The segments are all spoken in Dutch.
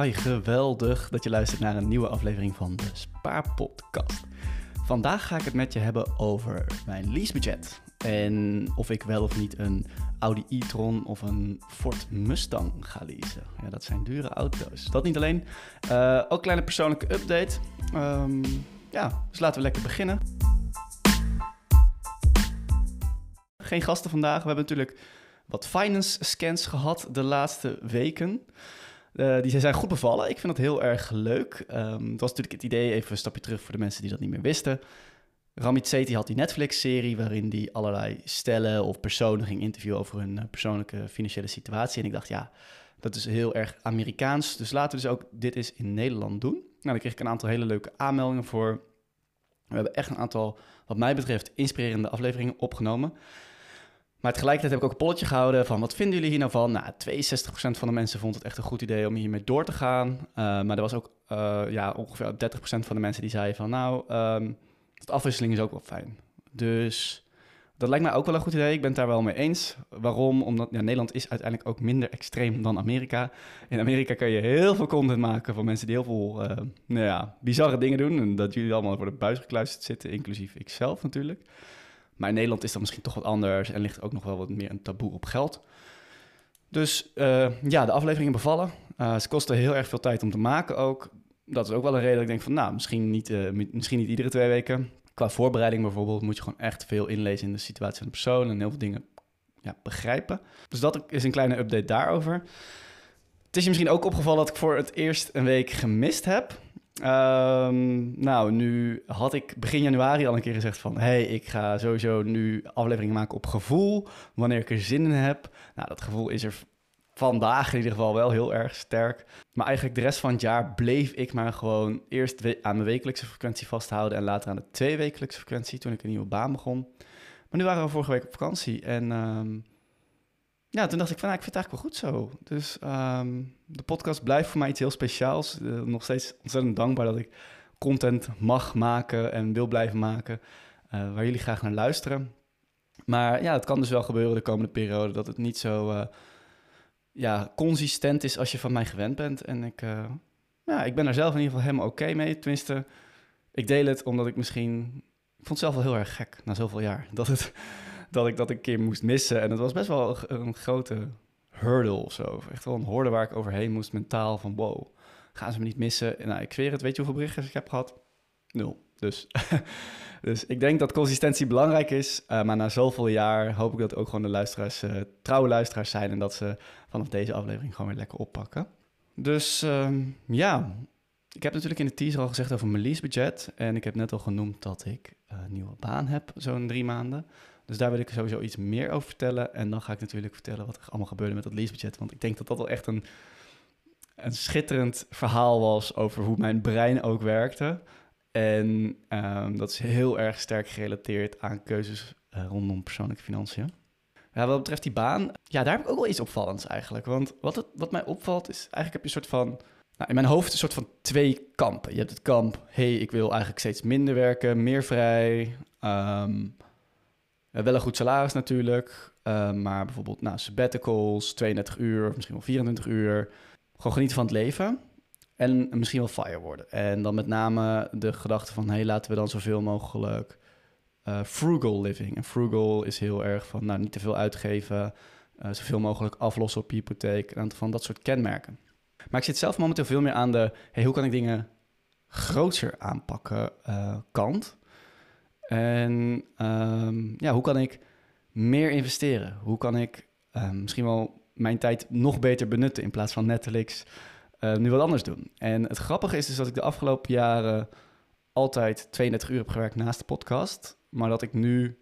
Hi, geweldig dat je luistert naar een nieuwe aflevering van de Spaarpodcast. Vandaag ga ik het met je hebben over mijn leasebudget. En of ik wel of niet een Audi e-tron of een Ford Mustang ga leasen. Ja, dat zijn dure auto's. Dat niet alleen. Uh, ook kleine persoonlijke update. Um, ja, dus laten we lekker beginnen. Geen gasten vandaag. We hebben natuurlijk wat finance scans gehad de laatste weken. Uh, die zijn goed bevallen. Ik vind dat heel erg leuk. Um, het was natuurlijk het idee, even een stapje terug voor de mensen die dat niet meer wisten. Ramit Sethi had die Netflix-serie waarin hij allerlei stellen of personen ging interviewen over hun eh, persoonlijke financiële situatie. En ik dacht, ja, dat is heel erg Amerikaans. Dus laten we dus ook dit eens in Nederland doen. Nou, dan kreeg ik een aantal hele leuke aanmeldingen voor. We hebben echt een aantal, wat mij betreft, inspirerende afleveringen opgenomen. Maar tegelijkertijd heb ik ook een polletje gehouden van wat vinden jullie hier nou van? Nou, 62% van de mensen vond het echt een goed idee om hiermee door te gaan. Uh, maar er was ook uh, ja, ongeveer 30% van de mensen die zeiden van nou, um, de afwisseling is ook wel fijn. Dus dat lijkt mij ook wel een goed idee. Ik ben het daar wel mee eens. Waarom? Omdat ja, Nederland is uiteindelijk ook minder extreem dan Amerika. In Amerika kan je heel veel content maken van mensen die heel veel uh, nou ja, bizarre dingen doen. En dat jullie allemaal voor de buis gekluisterd zitten, inclusief ikzelf natuurlijk. Maar in Nederland is dat misschien toch wat anders en ligt ook nog wel wat meer een taboe op geld. Dus uh, ja, de afleveringen bevallen. Uh, ze kosten heel erg veel tijd om te maken ook. Dat is ook wel een reden dat ik denk van, nou, misschien niet, uh, misschien niet iedere twee weken. Qua voorbereiding bijvoorbeeld moet je gewoon echt veel inlezen in de situatie van de persoon en heel veel dingen ja, begrijpen. Dus dat is een kleine update daarover. Het is je misschien ook opgevallen dat ik voor het eerst een week gemist heb. Um, nou, nu had ik begin januari al een keer gezegd van... hey, ik ga sowieso nu afleveringen maken op gevoel, wanneer ik er zin in heb. Nou, dat gevoel is er vandaag in ieder geval wel heel erg sterk. Maar eigenlijk de rest van het jaar bleef ik maar gewoon eerst aan mijn wekelijkse frequentie vasthouden... en later aan de tweewekelijkse frequentie toen ik een nieuwe baan begon. Maar nu waren we vorige week op vakantie en... Um, ja, toen dacht ik van, nou, ik vind het eigenlijk wel goed zo. Dus um, de podcast blijft voor mij iets heel speciaals. Uh, nog steeds ontzettend dankbaar dat ik content mag maken en wil blijven maken, uh, waar jullie graag naar luisteren. Maar ja, het kan dus wel gebeuren de komende periode dat het niet zo uh, ja, consistent is als je van mij gewend bent. En ik, ja, ik ben daar zelf in ieder geval helemaal oké mee. Tenminste, ik deel het omdat ik misschien... Ik vond het zelf wel heel erg gek na zoveel jaar. Dat het dat ik dat een keer moest missen. En het was best wel een, grote hurdle of zo. Echt wel een horde waar ik overheen moest mentaal van wow, gaan ze me niet missen? En nou, ik zweer het, weet je hoeveel berichten ik heb gehad? Nul. Dus, dus ik denk dat consistentie belangrijk is. Uh, maar na zoveel jaar hoop ik dat ook gewoon de luisteraars uh, trouwe luisteraars zijn... en dat ze vanaf deze aflevering gewoon weer lekker oppakken. Dus um, ja, ik heb natuurlijk in de teaser al gezegd over mijn leasebudget. En ik heb net al genoemd dat ik een nieuwe baan heb, zo'n drie maanden. Dus daar wil ik sowieso iets meer over vertellen. En dan ga ik natuurlijk vertellen wat er allemaal gebeurde met dat leasebudget. Want ik denk dat dat wel echt een, een schitterend verhaal was over hoe mijn brein ook werkte. En um, dat is heel erg sterk gerelateerd aan keuzes uh, rondom persoonlijke financiën. Ja, wat betreft die baan, ja, daar heb ik ook wel iets opvallends eigenlijk. Want wat, het, wat mij opvalt is, eigenlijk heb je een soort van... Nou, in mijn hoofd een soort van twee kampen. Je hebt het kamp, hey, ik wil eigenlijk steeds minder werken, meer vrij... Um, uh, wel een goed salaris natuurlijk, uh, maar bijvoorbeeld nou, sabbaticals, 32 uur, misschien wel 24 uur. Gewoon genieten van het leven en misschien wel fire worden. En dan met name de gedachte van, hey, laten we dan zoveel mogelijk uh, frugal living. En frugal is heel erg van, nou, niet te veel uitgeven, zoveel mogelijk aflossen op je hypotheek, een aantal van dat soort kenmerken. Maar ik zit zelf momenteel veel meer aan de, hey, hoe kan ik dingen groter aanpakken kant. En um, ja, hoe kan ik meer investeren? Hoe kan ik um, misschien wel mijn tijd nog beter benutten in plaats van Netflix uh, nu wat anders doen? En het grappige is dus dat ik de afgelopen jaren altijd 32 uur heb gewerkt naast de podcast, maar dat ik nu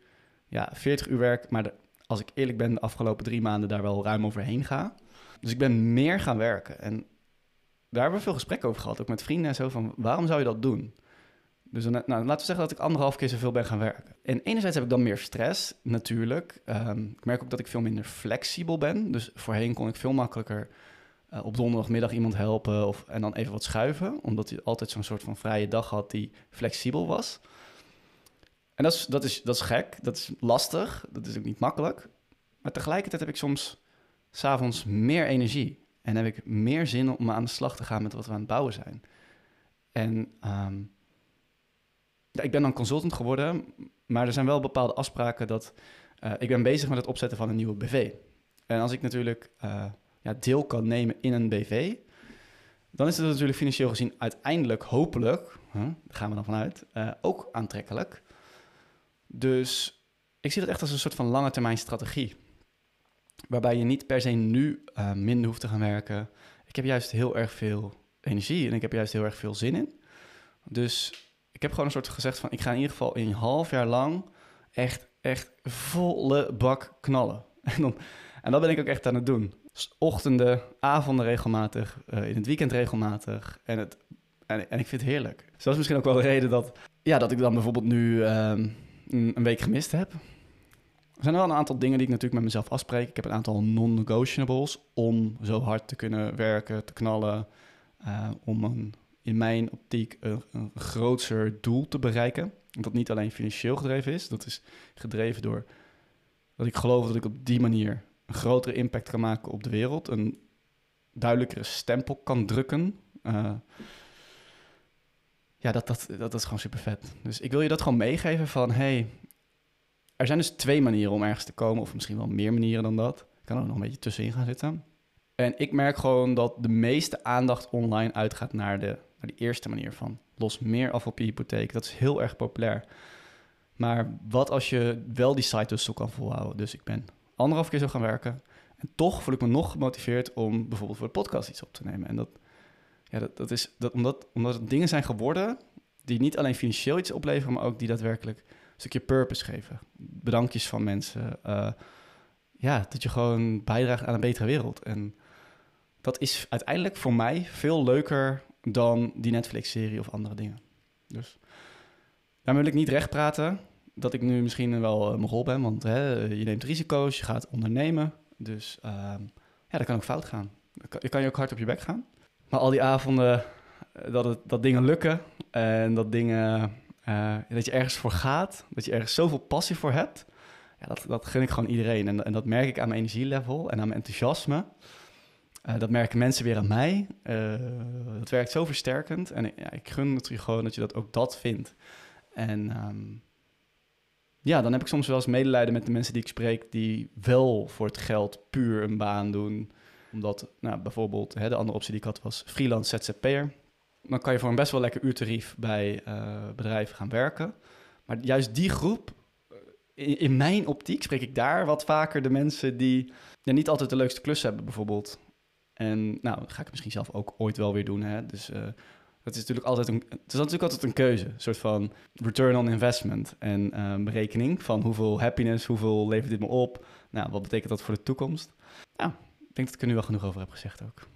ja, 40 uur werk, maar als ik eerlijk ben, de afgelopen drie maanden daar wel ruim overheen ga. Dus ik ben meer gaan werken. En daar hebben we veel gesprekken over gehad, ook met vrienden en zo, van waarom zou je dat doen? Dus nou, laten we zeggen dat ik anderhalf keer zoveel ben gaan werken. En enerzijds heb ik dan meer stress, natuurlijk. Um, ik merk ook dat ik veel minder flexibel ben. Dus voorheen kon ik veel makkelijker uh, op donderdagmiddag iemand helpen of, en dan even wat schuiven. Omdat hij altijd zo'n soort van vrije dag had die flexibel was. En dat is, dat, is, dat is gek, dat is lastig, dat is ook niet makkelijk. Maar tegelijkertijd heb ik soms s'avonds meer energie. En heb ik meer zin om aan de slag te gaan met wat we aan het bouwen zijn. En ehm, ik ben dan consultant geworden, maar er zijn wel bepaalde afspraken dat uh, ik ben bezig met het opzetten van een nieuwe BV. En als ik natuurlijk uh, ja, deel kan nemen in een BV, dan is het natuurlijk financieel gezien uiteindelijk, hopelijk, daar gaan we dan vanuit, uh, ook aantrekkelijk. Dus ik zie dat echt als een soort van lange termijn strategie. Waarbij je niet per se nu minder hoeft te gaan werken. Ik heb juist heel erg veel energie en ik heb juist heel erg veel zin in. Dus ik heb gewoon een soort gezegd van... ik ga in ieder geval een half jaar lang echt, echt volle bak knallen. En, dan, en dat ben ik ook echt aan het doen. Dus ochtenden, avonden regelmatig, uh, in het weekend regelmatig. En, het, en, en, ik vind het heerlijk. Dus dat is misschien ook wel de reden dat, ja, dat ik dan bijvoorbeeld nu um, een week gemist heb. Er zijn wel een aantal dingen die ik natuurlijk met mezelf afspreek. Ik heb een aantal non-negotiables om zo hard te kunnen werken, te knallen. Uh, om een, in mijn optiek een, een groter doel te bereiken. Dat niet alleen financieel gedreven is. Dat is gedreven door dat ik geloof dat ik op die manier een grotere impact kan maken op de wereld. Een duidelijkere stempel kan drukken. Uh, ja, dat, dat, dat, is gewoon super vet. Dus ik wil je dat gewoon meegeven van... hey, er zijn dus twee manieren om ergens te komen, of misschien wel meer manieren dan dat. Ik kan er nog een beetje tussenin gaan zitten. En ik merk gewoon dat de meeste aandacht online uitgaat naar de, de eerste manier van los meer af op je hypotheek. Dat is heel erg populair. Maar wat als je wel die site dus kan volhouden? Dus ik ben anderhalf keer zo gaan werken. En toch voel ik me nog gemotiveerd om bijvoorbeeld voor de podcast iets op te nemen. En dat, ja, dat, dat is dat, omdat, omdat dingen zijn geworden die niet alleen financieel iets opleveren, maar ook die daadwerkelijk stukje purpose geven. Bedankjes van mensen. Uh, ja, dat je gewoon bijdraagt aan een betere wereld. En dat is uiteindelijk voor mij veel leuker dan die Netflix-serie of andere dingen. Dus daarmee wil ik niet recht praten dat ik nu misschien wel uh, mogol ben, want hè, je neemt risico's, je gaat ondernemen. Dus uh, ja, dat kan ook fout gaan. Je kan je ook hard op je bek gaan. Maar al die avonden eh, dat, het, dat dingen lukken en dat dingen dat je ergens voor gaat, dat je ergens zoveel passie voor hebt. Ja, dat, dat gun ik gewoon iedereen. En, en dat merk ik aan mijn energielevel en aan mijn enthousiasme. Uh, dat merken mensen weer aan mij. Uh, dat werkt zo versterkend. En ik gun het gewoon dat je dat ook dat vindt. En um, ja, dan heb ik soms wel eens medelijden met de mensen die ik spreek... die wel voor het geld puur een baan doen. Omdat, nou, bijvoorbeeld, hè, de andere optie die ik had was freelance ZZP'er dan kan je voor een best wel lekker uurtarief bij uh, bedrijven gaan werken. Maar juist die groep, eh, in, mijn optiek spreek ik daar wat vaker de mensen die niet altijd de leukste klus hebben, bijvoorbeeld. En nou, ga ik misschien zelf ook ooit wel weer doen. Hè? Dus uh, dat is natuurlijk altijd een, het is natuurlijk altijd een keuze. Een soort van return on investment en uh, berekening van hoeveel happiness, hoeveel levert dit me op? Nou, wat betekent dat voor de toekomst? Nou, ik denk dat ik er nu wel genoeg over heb gezegd ook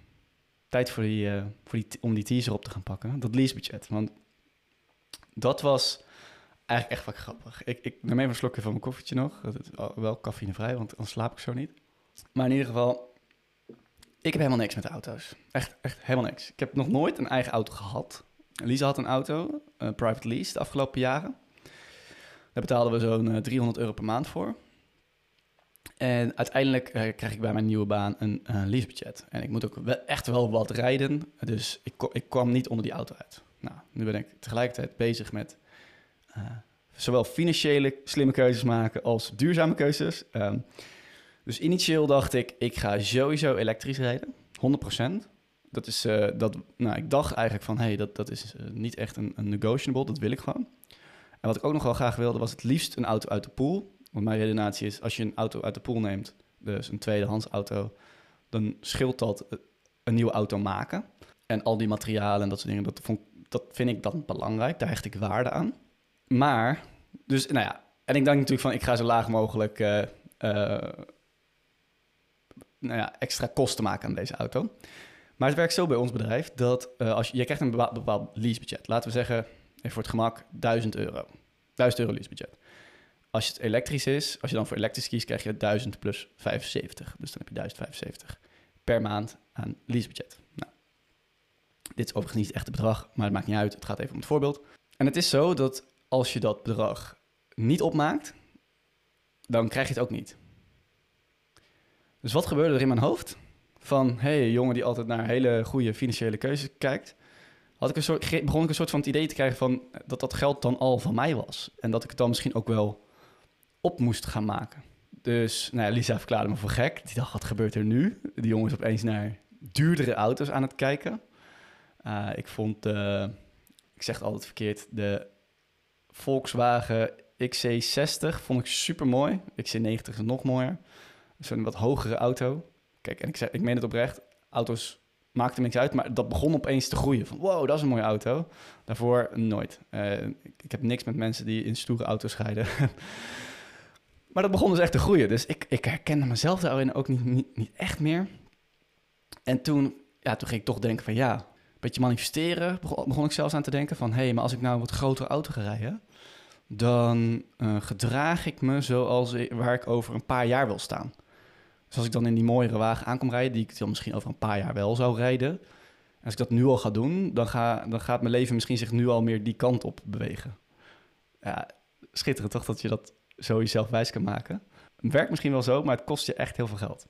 tijd voor die, uh, voor die, om die teaser op te gaan pakken. Dat leasebudget. Want dat was eigenlijk echt wat grappig. Ik, ik neem even een slokje van mijn koffietje nog. Dat is wel cafeïnevrij, want dan slaap ik zo niet. Maar in ieder geval, ik heb helemaal niks met auto's. Echt, echt helemaal niks. Ik heb nog nooit een eigen auto gehad. Lisa had een auto, uh, private lease, de afgelopen jaren. Daar betaalden we zo'n uh, eh, 300 euro per maand voor. En uiteindelijk uh, krijg ik bij mijn nieuwe baan een leasebudget. En ik moet ook wel, echt wel wat rijden. Dus ik, ik kwam niet onder die auto uit. Nou, nu ben ik tegelijkertijd bezig met zowel financiële slimme keuzes maken als duurzame keuzes. Um, dus initieel dacht ik, ik ga sowieso elektrisch rijden. 100%. Dat is, dat, nou, ik dacht eigenlijk van, hé, hey, dat, dat is niet echt een, een negotiable, dat wil ik gewoon. En wat ik ook nog wel graag wilde, was het liefst een auto uit de pool. Want mijn redenatie is, als je een auto uit de pool neemt, dus een tweedehands auto, dan scheelt dat een nieuwe auto maken. En al die materialen en dat soort dingen, dat, vond, dat vind ik dan belangrijk. Daar hecht ik waarde aan. Maar, dus nou ja, en ik denk natuurlijk van, ik ga zo laag mogelijk uh, uh, nou ja, extra kosten maken aan deze auto. Maar het werkt zo bij ons bedrijf dat uh, als je, krijgt een bepaald, bepaald leasebudget. Laten we zeggen, even voor het gemak, 1000 euro. 1000 euro leasebudget. Als het elektrisch is, als je dan voor elektrisch kiest, krijg je 1000 plus 75. Dus dan heb je 1075 per maand aan leasebudget. Nou, dit is overigens niet het echte bedrag, maar het maakt niet uit. Het gaat even om het voorbeeld. En het is zo dat als je dat bedrag niet opmaakt, dan krijg je het ook niet. Dus wat gebeurde er in mijn hoofd? van... hey, jongen die altijd naar hele goede financiële keuzes kijkt... Had ik een soort, begon ik een soort van het idee te krijgen van... dat dat geld dan al van mij was. En dat ik het dan misschien ook wel op moest gaan maken. Dus nou ja, Lisa verklaarde me voor gek. Die dacht, wat gebeurt er nu? Die jongen is opeens naar duurdere auto's aan het kijken. Uh, ik vond, uh, ik zeg het altijd verkeerd, de Volkswagen XC60 vond ik super mooi. XC90 is nog mooier. Zo'n wat hogere auto. Kijk, en ik, zeg, ik meen het oprecht, auto's maakten niks uit, maar dat begon opeens te groeien. Van wow, dat is een mooie auto. Daarvoor nooit. Uh, ik, heb niks met mensen die in stoere auto's rijden. maar dat begon dus echt te groeien. Dus ik, ik herkende mezelf daarin ook niet, niet, echt meer. En toen, ja, toen ging ik toch denken van ja, een beetje manifesteren. Begon, ik zelfs aan te denken van hé, hey, maar als ik nou een wat grotere auto ga rijden, dan uh, gedraag ik me zoals waar ik over een paar jaar wil staan. Dus als ik dan in die mooiere wagen aankom rijden, die ik dan misschien over een paar jaar wel zou rijden. Als ik dat nu al ga doen, dan, ga, dan gaat mijn leven misschien zich nu al meer die kant op bewegen. Ja, schitterend toch dat je dat zo jezelf wijs kan maken. Het werkt misschien wel zo, maar het kost je echt heel veel geld.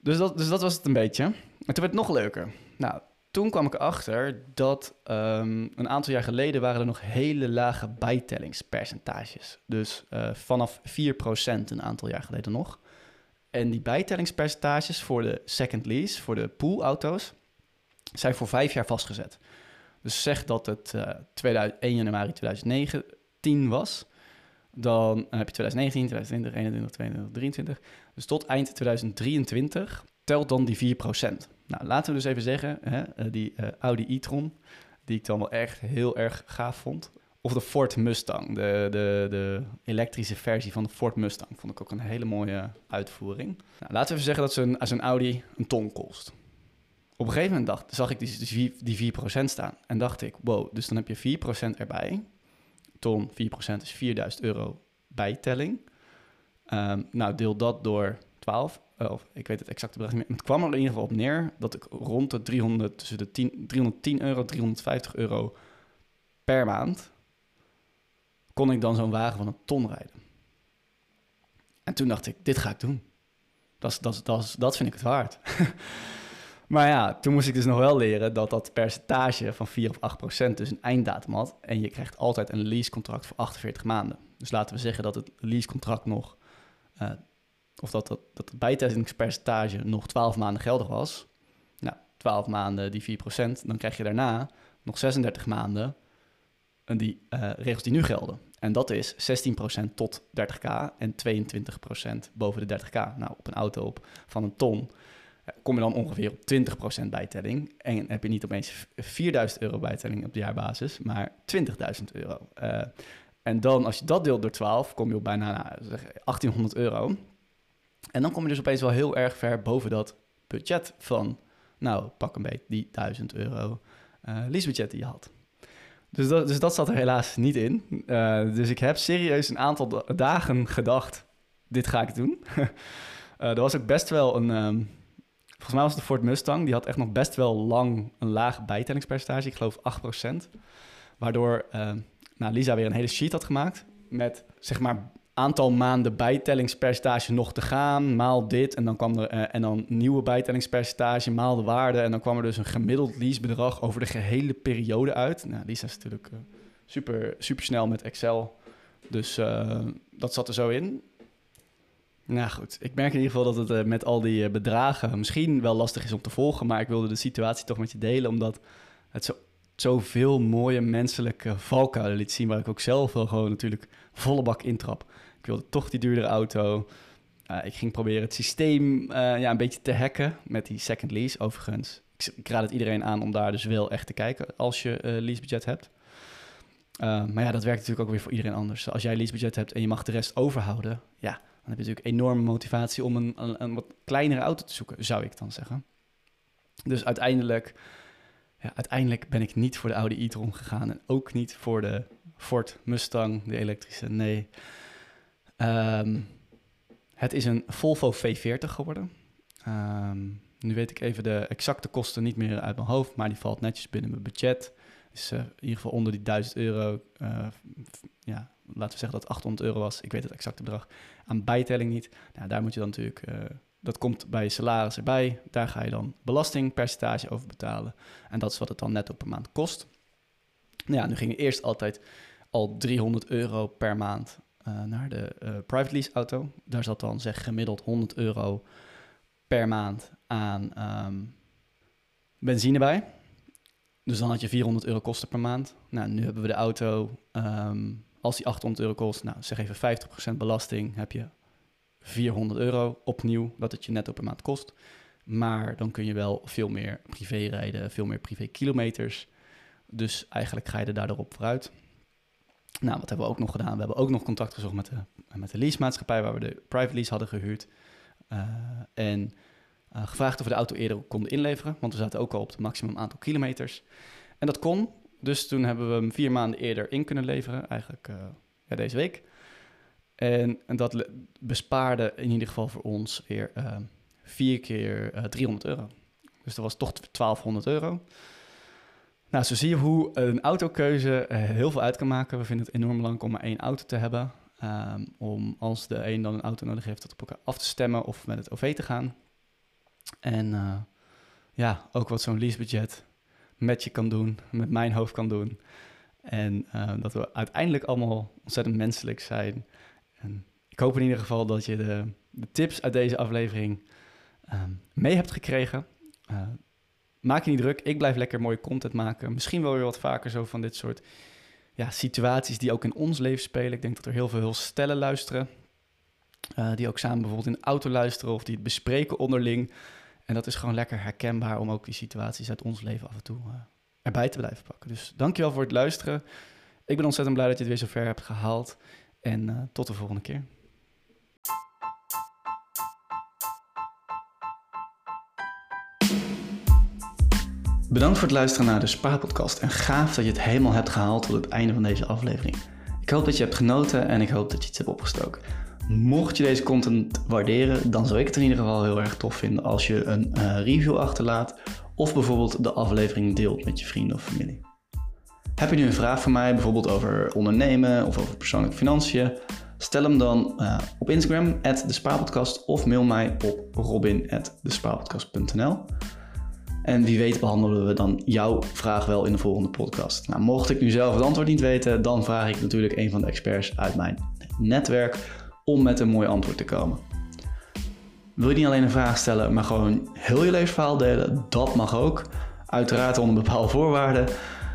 Dus dat, dus dat was het een beetje. En toen werd het nog leuker. Nou, toen kwam ik erachter dat um, een aantal jaar geleden waren er nog hele lage bijtellingspercentages. Dus uh, vanaf 4% een aantal jaar geleden nog. En die bijtellingspercentages voor de second lease, voor de poolauto's, zijn voor vijf jaar vastgezet. Dus zeg dat het uh, 2000, 1 januari 2019 was, dan heb je 2019, 2020, 2021, 2022, 2023. Dus tot eind 2023 telt dan die 4%. Nou, laten we dus even zeggen, hè, die uh, Audi e-tron, die ik dan wel echt heel erg gaaf vond. Of de Ford Mustang, de, de, de elektrische versie van de Ford Mustang. Vond ik ook een hele mooie uitvoering. Nou, laten we even zeggen dat zo'n zo'n Audi een ton kost. Op een gegeven moment dacht, zag ik die, die 4% staan. En dacht ik, wow, dus dan heb je 4% erbij. Ton, 4% is 4000 euro bijtelling. Um, nou, deel dat door 12. Of ik weet het exacte bedrag niet meer. Het kwam er in ieder geval op neer dat ik rond de 300, tussen de 10, 310 euro, 350 euro per maand kon ik dan zo'n wagen van een ton rijden. En toen dacht ik, dit ga ik doen. Dat, dat, dat, vind ik het waard. maar ja, toen moest ik dus nog wel leren dat dat percentage van 4 of 8 procent dus een einddatum had. En je krijgt altijd een leasecontract voor 48 maanden. Dus laten we zeggen dat het leasecontract nog, uh, of dat, dat, dat het bijtellingspercentage nog 12 maanden geldig was. Nou, 12 maanden die 4 procent, dan krijg je daarna nog 36 maanden en die uh, regels die nu gelden. En dat is 16% tot 30k en 22% boven de 30k. Nou, op een auto op van een ton kom je dan ongeveer op 20% bijtelling. En heb je niet opeens 4000 euro bijtelling op de jaarbasis, maar 20.000 euro. Uh, en dan, als je dat deelt door 12, kom je op bijna nou, zeg, 1800 euro. En dan kom je dus opeens wel heel erg ver boven dat budget van, nou, pak een beetje die 1000 euro uh, leasebudget die je had. Dus dat, dus dat zat er helaas niet in. Uh, dus ik heb serieus een aantal dagen gedacht, dit ga ik doen. uh, er was ook best wel een... Um, volgens mij was het de Ford Mustang. Die had echt nog best wel lang een laag bijtellingspercentage. Ik geloof 8%. Waardoor uh, nou, Lisa weer een hele sheet had gemaakt met zeg maar aantal maanden bijtellingspercentage nog te gaan, maal dit. En dan kwam er uh, en dan nieuwe bijtellingspercentage, maal de waarde. En dan kwam er dus een gemiddeld leasebedrag over de gehele periode uit. Nou, Lisa is natuurlijk uh, super, super snel met Excel. Dus uh, dat zat er zo in. Nou goed, ik merk in ieder geval dat het met al die bedragen misschien wel lastig is om te volgen. Maar ik wilde de situatie toch met je delen, omdat het zo zoveel mooie menselijke valkuilen liet zien... waar ik ook zelf wel gewoon natuurlijk volle bak intrap. Ik wilde toch die duurdere auto. Uh, ik ging proberen het systeem uh, ja, een beetje te hacken met die second lease. Overigens, ik, raad het iedereen aan om daar dus wel echt te kijken als je uh, leasebudget hebt. maar ja, dat werkt natuurlijk ook weer voor iedereen anders. Als jij leasebudget hebt en je mag de rest overhouden... ja, dan heb je natuurlijk enorme motivatie om een, een wat kleinere auto te zoeken, zou ik dan zeggen. Dus uiteindelijk ja, uiteindelijk ben ik niet voor de Audi e-tron gegaan en ook niet voor de Ford Mustang, de elektrische. Nee. Um, het is een Volvo V40 geworden. Um, nu weet ik even de exacte kosten niet meer uit mijn hoofd, maar die valt netjes binnen mijn budget. Is uh, in ieder geval onder die 1000 euro. Uh, ja, laten we zeggen dat het 800 euro was. Ik weet het exacte bedrag. Aan bijtelling niet. Nou, daar moet je dan natuurlijk uh, Dat komt bij je salaris erbij. Daar ga je dan belastingpercentage over betalen. En dat is wat het dan netto per maand kost. Nou ja, nu ging eerst altijd al 300 euro per maand uh, naar de uh, private lease auto. Daar zat dan zeg gemiddeld 100 euro per maand aan um, benzine bij. Dus dan had je 400 euro kosten per maand. Nou, nu hebben we de auto, um, als die 800 euro kost, nou zeg even 50% belasting, heb je 400 euro opnieuw dat het je netto per maand kost. Maar dan kun je wel veel meer privé rijden, veel meer privé kilometers. Dus eigenlijk ga je er daardoor op vooruit. Nou, wat hebben we ook nog gedaan? We hebben ook nog contact gezocht met de, met de leasemaatschappij waar we de private lease hadden gehuurd. Uh, en uh, gevraagd of we de auto eerder konden inleveren, want we zaten ook al op het maximum aantal kilometers. En dat kon, dus toen hebben we hem vier maanden eerder in kunnen leveren, eigenlijk uh, ja, deze week. En, en, dat bespaarde in ieder geval voor ons weer vier keer 300 euro. Dus dat was toch 1200 euro. Nou, zo zie je hoe een autokeuze uh, heel veel uit kan maken. We vinden het enorm belangrijk om maar één auto te hebben. Um, om als de een dan een auto nodig heeft, dat op elkaar af te stemmen of met het OV te gaan. En uh, ja, ook wat zo'n leasebudget met je kan doen, met mijn hoofd kan doen. En uh, dat we uiteindelijk allemaal ontzettend menselijk zijn. Ik hoop in ieder geval dat je de, de tips uit deze aflevering um, mee hebt gekregen maak je niet druk. Ik blijf lekker mooie content maken. Misschien wel weer wat vaker zo van dit soort ja, situaties die ook in ons leven spelen. Ik denk dat er heel veel stellen luisteren. Uh, die ook samen bijvoorbeeld in de auto luisteren of die het bespreken onderling. En dat is gewoon lekker herkenbaar om ook die situaties uit ons leven af en toe uh, erbij te blijven pakken. Dus dankjewel voor het luisteren. Ik ben ontzettend blij dat je het weer zover hebt gehaald. En uh, tot de volgende keer. Bedankt voor het luisteren naar de Spaarpodcast en gaaf dat je het helemaal hebt gehaald tot het einde van deze aflevering. Ik hoop dat je hebt genoten en ik hoop dat je iets hebt opgestoken. Mocht je deze content waarderen, dan zou ik het in ieder geval heel erg tof vinden als je een uh, review achterlaat of bijvoorbeeld de aflevering deelt met je vrienden of familie. Heb je nu een vraag voor mij, bijvoorbeeld over ondernemen of over persoonlijke financiën? Stel hem dan uh, op Instagram, de Spaarpodcast, of mail mij op robin.despaarpodcast.nl. En wie weet behandelen we dan jouw vraag wel in de volgende podcast. Nou, mocht ik nu zelf het antwoord niet weten, dan vraag ik natuurlijk een van de experts uit mijn netwerk om met een mooi antwoord te komen. Wil je niet alleen een vraag stellen, maar gewoon heel je levensverhaal delen? Dat mag ook. Uiteraard onder bepaalde voorwaarden.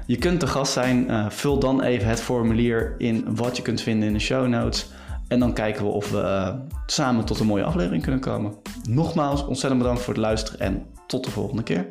Je kunt te gast zijn. Uh, vul dan even het formulier in wat je kunt vinden in de show notes. En dan kijken we of we uh, samen tot een mooie aflevering kunnen komen. Nogmaals, ontzettend bedankt voor het luisteren en tot de volgende keer.